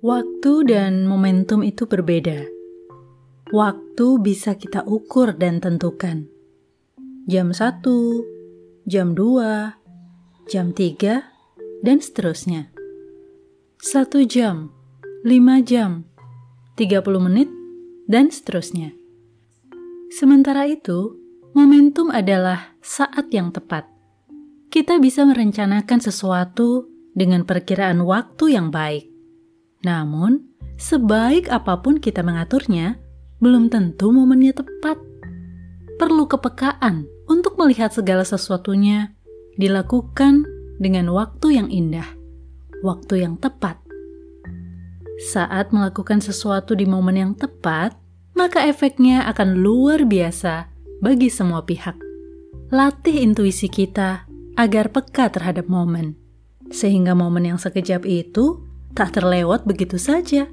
Waktu dan momentum itu berbeda. Waktu bisa kita ukur dan tentukan. Jam 1, jam 2, jam 3, dan seterusnya. Satu jam, lima jam, 30 menit, dan seterusnya. Sementara itu, momentum adalah saat yang tepat. Kita bisa merencanakan sesuatu dengan perkiraan waktu yang baik namun, sebaik apa pun kita mengaturnya, belum tentu momennya tepat. Perlu kepekaan untuk melihat segala sesuatunya dilakukan dengan waktu yang indah, waktu yang tepat. Saat melakukan sesuatu di momen yang tepat, maka efeknya akan luar biasa bagi semua pihak. Latih intuisi kita agar peka terhadap momen, sehingga momen yang sekejap itu tak terlewat begitu saja.